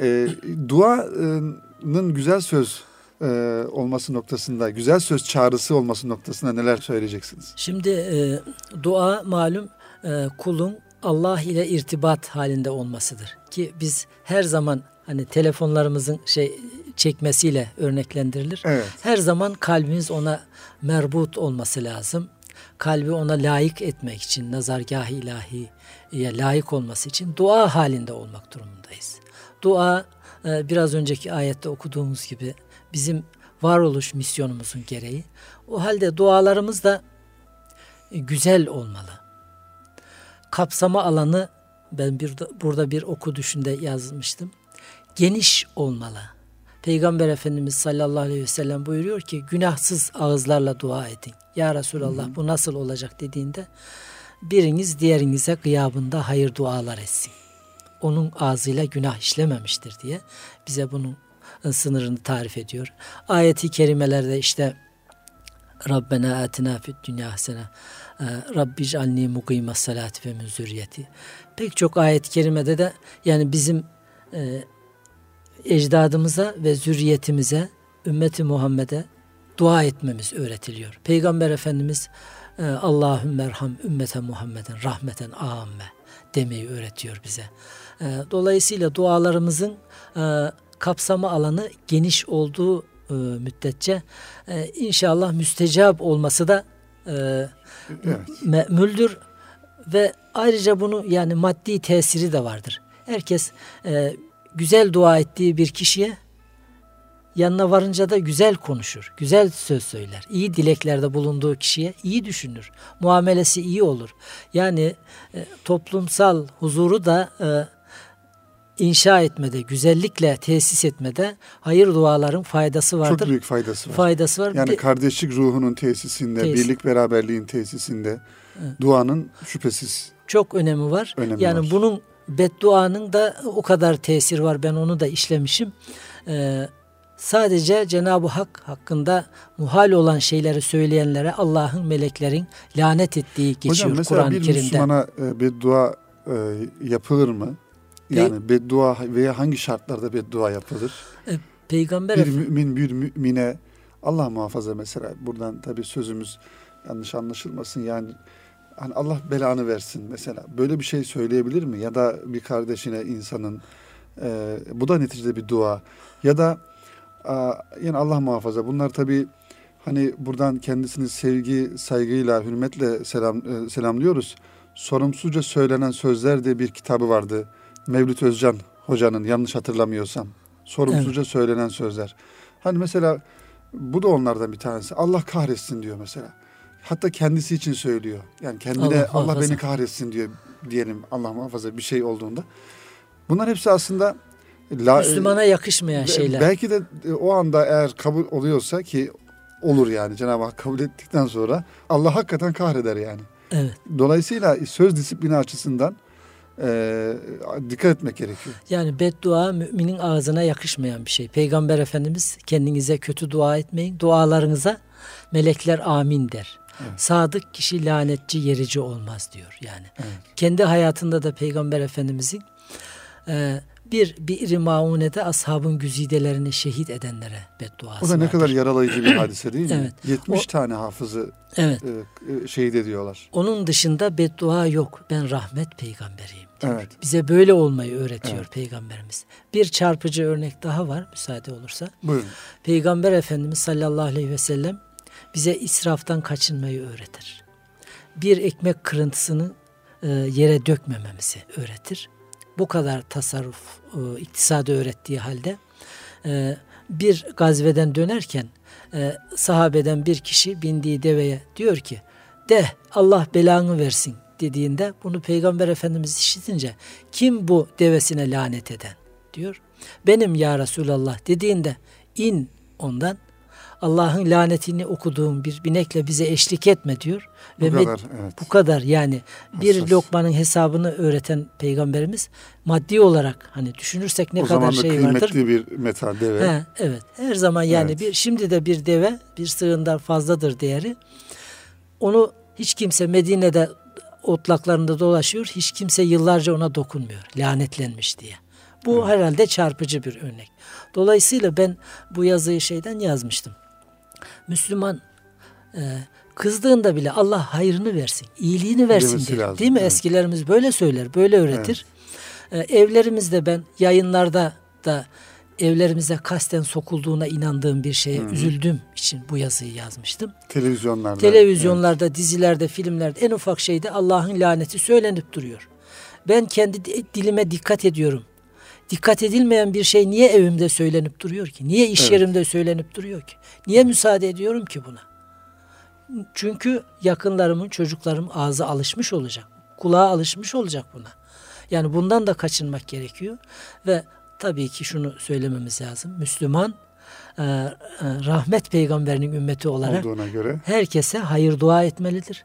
E, duanın güzel söz e, olması noktasında, güzel söz çağrısı olması noktasında neler söyleyeceksiniz? Şimdi e, dua malum e, kulun Allah ile irtibat halinde olmasıdır. Ki biz her zaman hani telefonlarımızın şey çekmesiyle örneklendirilir. Evet. Her zaman kalbimiz ona merbut olması lazım. Kalbi ona layık etmek için, nazargah ilahiye layık olması için dua halinde olmak durumundayız. Dua e, biraz önceki ayette okuduğumuz gibi bizim varoluş misyonumuzun gereği. O halde dualarımız da güzel olmalı kapsama alanı ben bir, burada bir oku düşünde yazmıştım. Geniş olmalı. Peygamber Efendimiz sallallahu aleyhi ve sellem buyuruyor ki günahsız ağızlarla dua edin. Ya Resulallah bu nasıl olacak dediğinde biriniz diğerinize gıyabında hayır dualar etsin. Onun ağzıyla günah işlememiştir diye bize bunun sınırını tarif ediyor. Ayeti kerimelerde işte Rabbena atina fid dünya hasene Rabbi calni mukime salati ve müzüriyeti. Pek çok ayet-i kerimede de yani bizim e, ecdadımıza ve zürriyetimize, ümmeti Muhammed'e dua etmemiz öğretiliyor. Peygamber Efendimiz e, Allahümme erham ümmete Muhammed'in rahmeten amme demeyi öğretiyor bize. E, dolayısıyla dualarımızın e, kapsama alanı geniş olduğu müddetçe inşallah müstecap olması da evet. ve ayrıca bunu yani maddi tesiri de vardır. Herkes güzel dua ettiği bir kişiye yanına varınca da güzel konuşur, güzel söz söyler. İyi dileklerde bulunduğu kişiye iyi düşünür. Muamelesi iyi olur. Yani e, toplumsal huzuru da e, inşa etmede, güzellikle tesis etmede hayır duaların faydası vardır. Çok büyük faydası var. Faydası var. Yani kardeşlik ruhunun tesisinde, tesis. birlik beraberliğin tesisinde evet. duanın şüphesiz çok önemi var. Önemi yani var. bunun bedduanın da o kadar tesir var. Ben onu da işlemişim. Ee, sadece Cenab-ı Hak hakkında muhal olan şeyleri söyleyenlere Allah'ın meleklerin lanet ettiği geçiyor Kur'an-ı Kerim'de. Hocam mesela bir Müslümana e, beddua e, yapılır mı? Yani beddua veya hangi şartlarda beddua yapılır? E, peygamber bir mümin bir mümine Allah muhafaza mesela buradan tabii sözümüz yanlış anlaşılmasın yani hani Allah belanı versin mesela böyle bir şey söyleyebilir mi ya da bir kardeşine insanın e, bu da neticede bir dua ya da a, yani Allah muhafaza bunlar tabii hani buradan kendisini sevgi saygıyla hürmetle selam e, selamlıyoruz sorumsuzca söylenen sözler de bir kitabı vardı Mevlüt Özcan hocanın yanlış hatırlamıyorsam sorumsuzca evet. söylenen sözler. Hani mesela bu da onlardan bir tanesi. Allah kahretsin diyor mesela. Hatta kendisi için söylüyor. Yani kendine Allah, Allah beni kahretsin diyor diyelim Allah muhafaza bir şey olduğunda. Bunlar hepsi aslında la, Müslümana yakışmayan şeyler. Belki de e, o anda eğer kabul oluyorsa ki olur yani Cenab-ı Hak kabul ettikten sonra Allah hakikaten kahreder yani. Evet. Dolayısıyla söz disiplini açısından e, dikkat etmek gerekiyor. Yani beddua müminin ağzına yakışmayan bir şey. Peygamber Efendimiz kendinize kötü dua etmeyin. Dualarınıza melekler amin der. Evet. Sadık kişi lanetçi yerici olmaz diyor yani. Evet. Kendi hayatında da Peygamber Efendimizin e, Bir bir maunede ashabın güzidelerini şehit edenlere bedduası O da ne vardır. kadar yaralayıcı bir hadise değil mi? Evet. 70 O- tane hafızı Evet. e, e, şehit ediyorlar. Onun dışında beddua yok. Ben rahmet peygamberiyim. diyor. Evet. Bize böyle olmayı öğretiyor Evet. peygamberimiz. Bir çarpıcı örnek daha var müsaade olursa. Buyurun. Peygamber Efendimiz sallallahu aleyhi ve sellem bize israftan kaçınmayı öğretir. Bir ekmek kırıntısını e, yere dökmememizi öğretir. Bu kadar tasarruf, e, iktisadı öğrettiği halde e, bir gazveden dönerken sahabeden bir kişi bindiği deveye diyor ki de Allah belanı versin dediğinde bunu Peygamber Efendimiz işitince kim bu devesine lanet eden diyor. Benim ya Resulallah dediğinde in ondan Allah'ın lanetini okuduğum bir binekle bize eşlik etme diyor. Bu Ve kadar evet. bu kadar yani bir Hassas. lokmanın hesabını öğreten peygamberimiz maddi olarak hani düşünürsek ne o kadar zaman da şey kıymetli vardır. bir metal deve. He, evet. Her zaman yani Evet. bir şimdi de bir deve bir sığından fazladır değeri. Onu hiç kimse Medine'de otlaklarında dolaşıyor. Hiç kimse yıllarca ona dokunmuyor. Lanetlenmiş diye. Bu herhalde çarpıcı bir örnek. Dolayısıyla ben bu yazıyı şeyden yazmıştım. Müslüman e, kızdığında bile Allah hayrını versin, iyiliğini versin lazım, Değil mi? evet. Eskilerimiz böyle söyler, böyle öğretir. E, evlerimizde ben yayınlarda da evlerimize kasten sokulduğuna inandığım bir şeye üzüldüğüm için bu yazıyı yazmıştım. Televizyonlarda. Televizyonlarda, dizilerde, filmlerde en ufak şeyde Allah'ın laneti söylenip duruyor. Ben kendi di- dilime dikkat ediyorum. Dikkat edilmeyen bir şey niye evimde söylenip duruyor ki? Niye iş Evet. yerimde söylenip duruyor ki? Niye müsaade ediyorum ki buna? Çünkü yakınlarımın, çocuklarım ağzı alışmış olacak. Kulağa alışmış olacak buna. Yani bundan da kaçınmak gerekiyor. Ve tabii ki şunu söylememiz lazım. Müslüman e, e, rahmet peygamberinin ümmeti olarak herkese hayır dua etmelidir.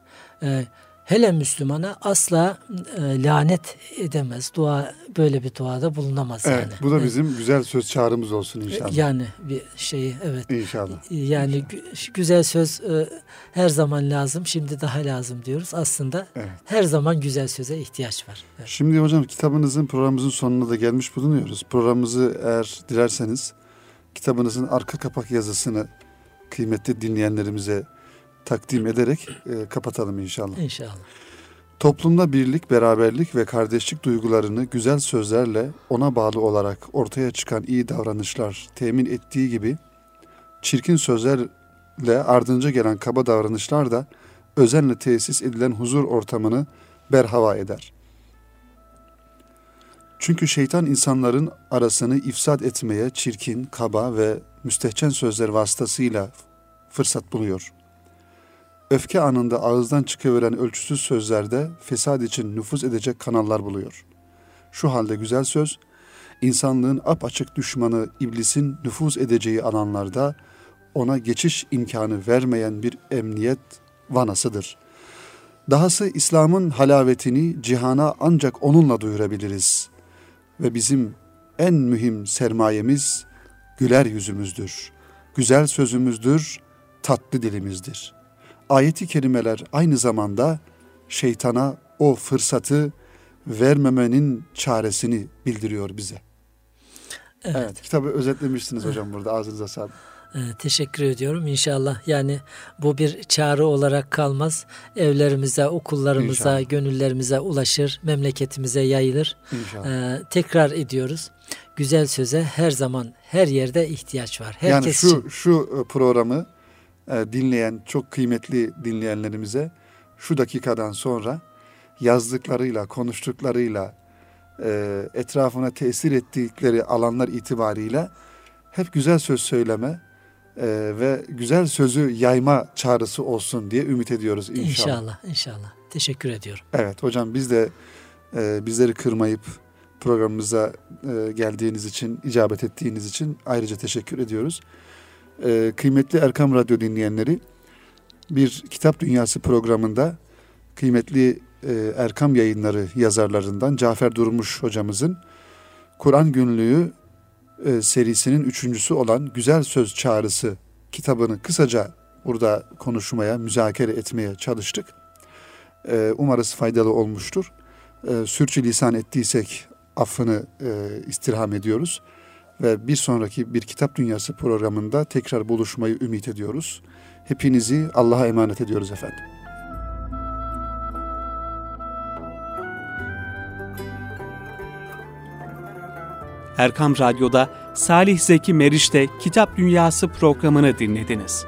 Hele Müslümana asla e, lanet edemez. Dua böyle bir duada bulunamaz Evet, yani. bu da bizim güzel söz çağrımız olsun inşallah. Yani bir şeyi evet. İnşallah. Yani gü- güzel söz e, her zaman lazım. Şimdi daha lazım diyoruz. Aslında Evet. her zaman güzel söze ihtiyaç var. Evet. Şimdi hocam kitabınızın programımızın sonuna da gelmiş bulunuyoruz. Programımızı eğer dilerseniz kitabınızın arka kapak yazısını kıymetli dinleyenlerimize takdim ederek e, kapatalım inşallah. İnşallah. Toplumda birlik, beraberlik ve kardeşlik duygularını güzel sözlerle ona bağlı olarak ortaya çıkan iyi davranışlar temin ettiği gibi çirkin sözlerle ardınca gelen kaba davranışlar da özenle tesis edilen huzur ortamını berhava eder. Çünkü şeytan insanların arasını ifsad etmeye çirkin, kaba ve müstehcen sözler vasıtasıyla fırsat buluyor. Öfke anında ağızdan çıkıveren ölçüsüz sözlerde fesad için nüfuz edecek kanallar buluyor. Şu halde güzel söz, insanlığın apaçık düşmanı iblisin nüfuz edeceği alanlarda ona geçiş imkanı vermeyen bir emniyet vanasıdır. Dahası İslam'ın halavetini cihana ancak onunla duyurabiliriz. Ve bizim en mühim sermayemiz güler yüzümüzdür. Güzel sözümüzdür, tatlı dilimizdir. Ayeti kerimeler aynı zamanda şeytana o fırsatı vermemenin çaresini bildiriyor bize. Evet. Evet, kitabı özetlemişsiniz hocam burada ağzınıza sağlık. Ee, teşekkür ediyorum. İnşallah yani bu bir çağrı olarak kalmaz. Evlerimize, okullarımıza, İnşallah. gönüllerimize ulaşır, memleketimize yayılır. İnşallah. Ee, tekrar ediyoruz. Güzel söze her zaman, her yerde ihtiyaç var. yani Herkes şu için. şu programı e, dinleyen çok kıymetli dinleyenlerimize şu dakikadan sonra yazdıklarıyla, konuştuklarıyla, e, etrafına tesir ettikleri alanlar itibariyle hep güzel söz söyleme e, ve güzel sözü yayma çağrısı olsun diye ümit ediyoruz inşallah. İnşallah, inşallah. Teşekkür ediyorum. Evet hocam biz de e, bizleri kırmayıp programımıza e, geldiğiniz için, icabet ettiğiniz için ayrıca teşekkür ediyoruz. E, kıymetli Erkam Radyo dinleyenleri bir Kitap Dünyası programında kıymetli e, Erkam yayınları yazarlarından Cafer Durmuş hocamızın Kur'an Günlüğü e, serisinin üçüncüsü olan Güzel Söz Çağrısı kitabını kısaca burada konuşmaya, müzakere etmeye çalıştık. E, umarız faydalı olmuştur. E, sürçülisan ettiysek affını e, istirham ediyoruz. Ve bir sonraki bir Kitap Dünyası programında tekrar buluşmayı ümit ediyoruz. Hepinizi Allah'a emanet ediyoruz efendim. Erkam Radyo'da Salih Zeki Meriç'te Kitap Dünyası programını dinlediniz.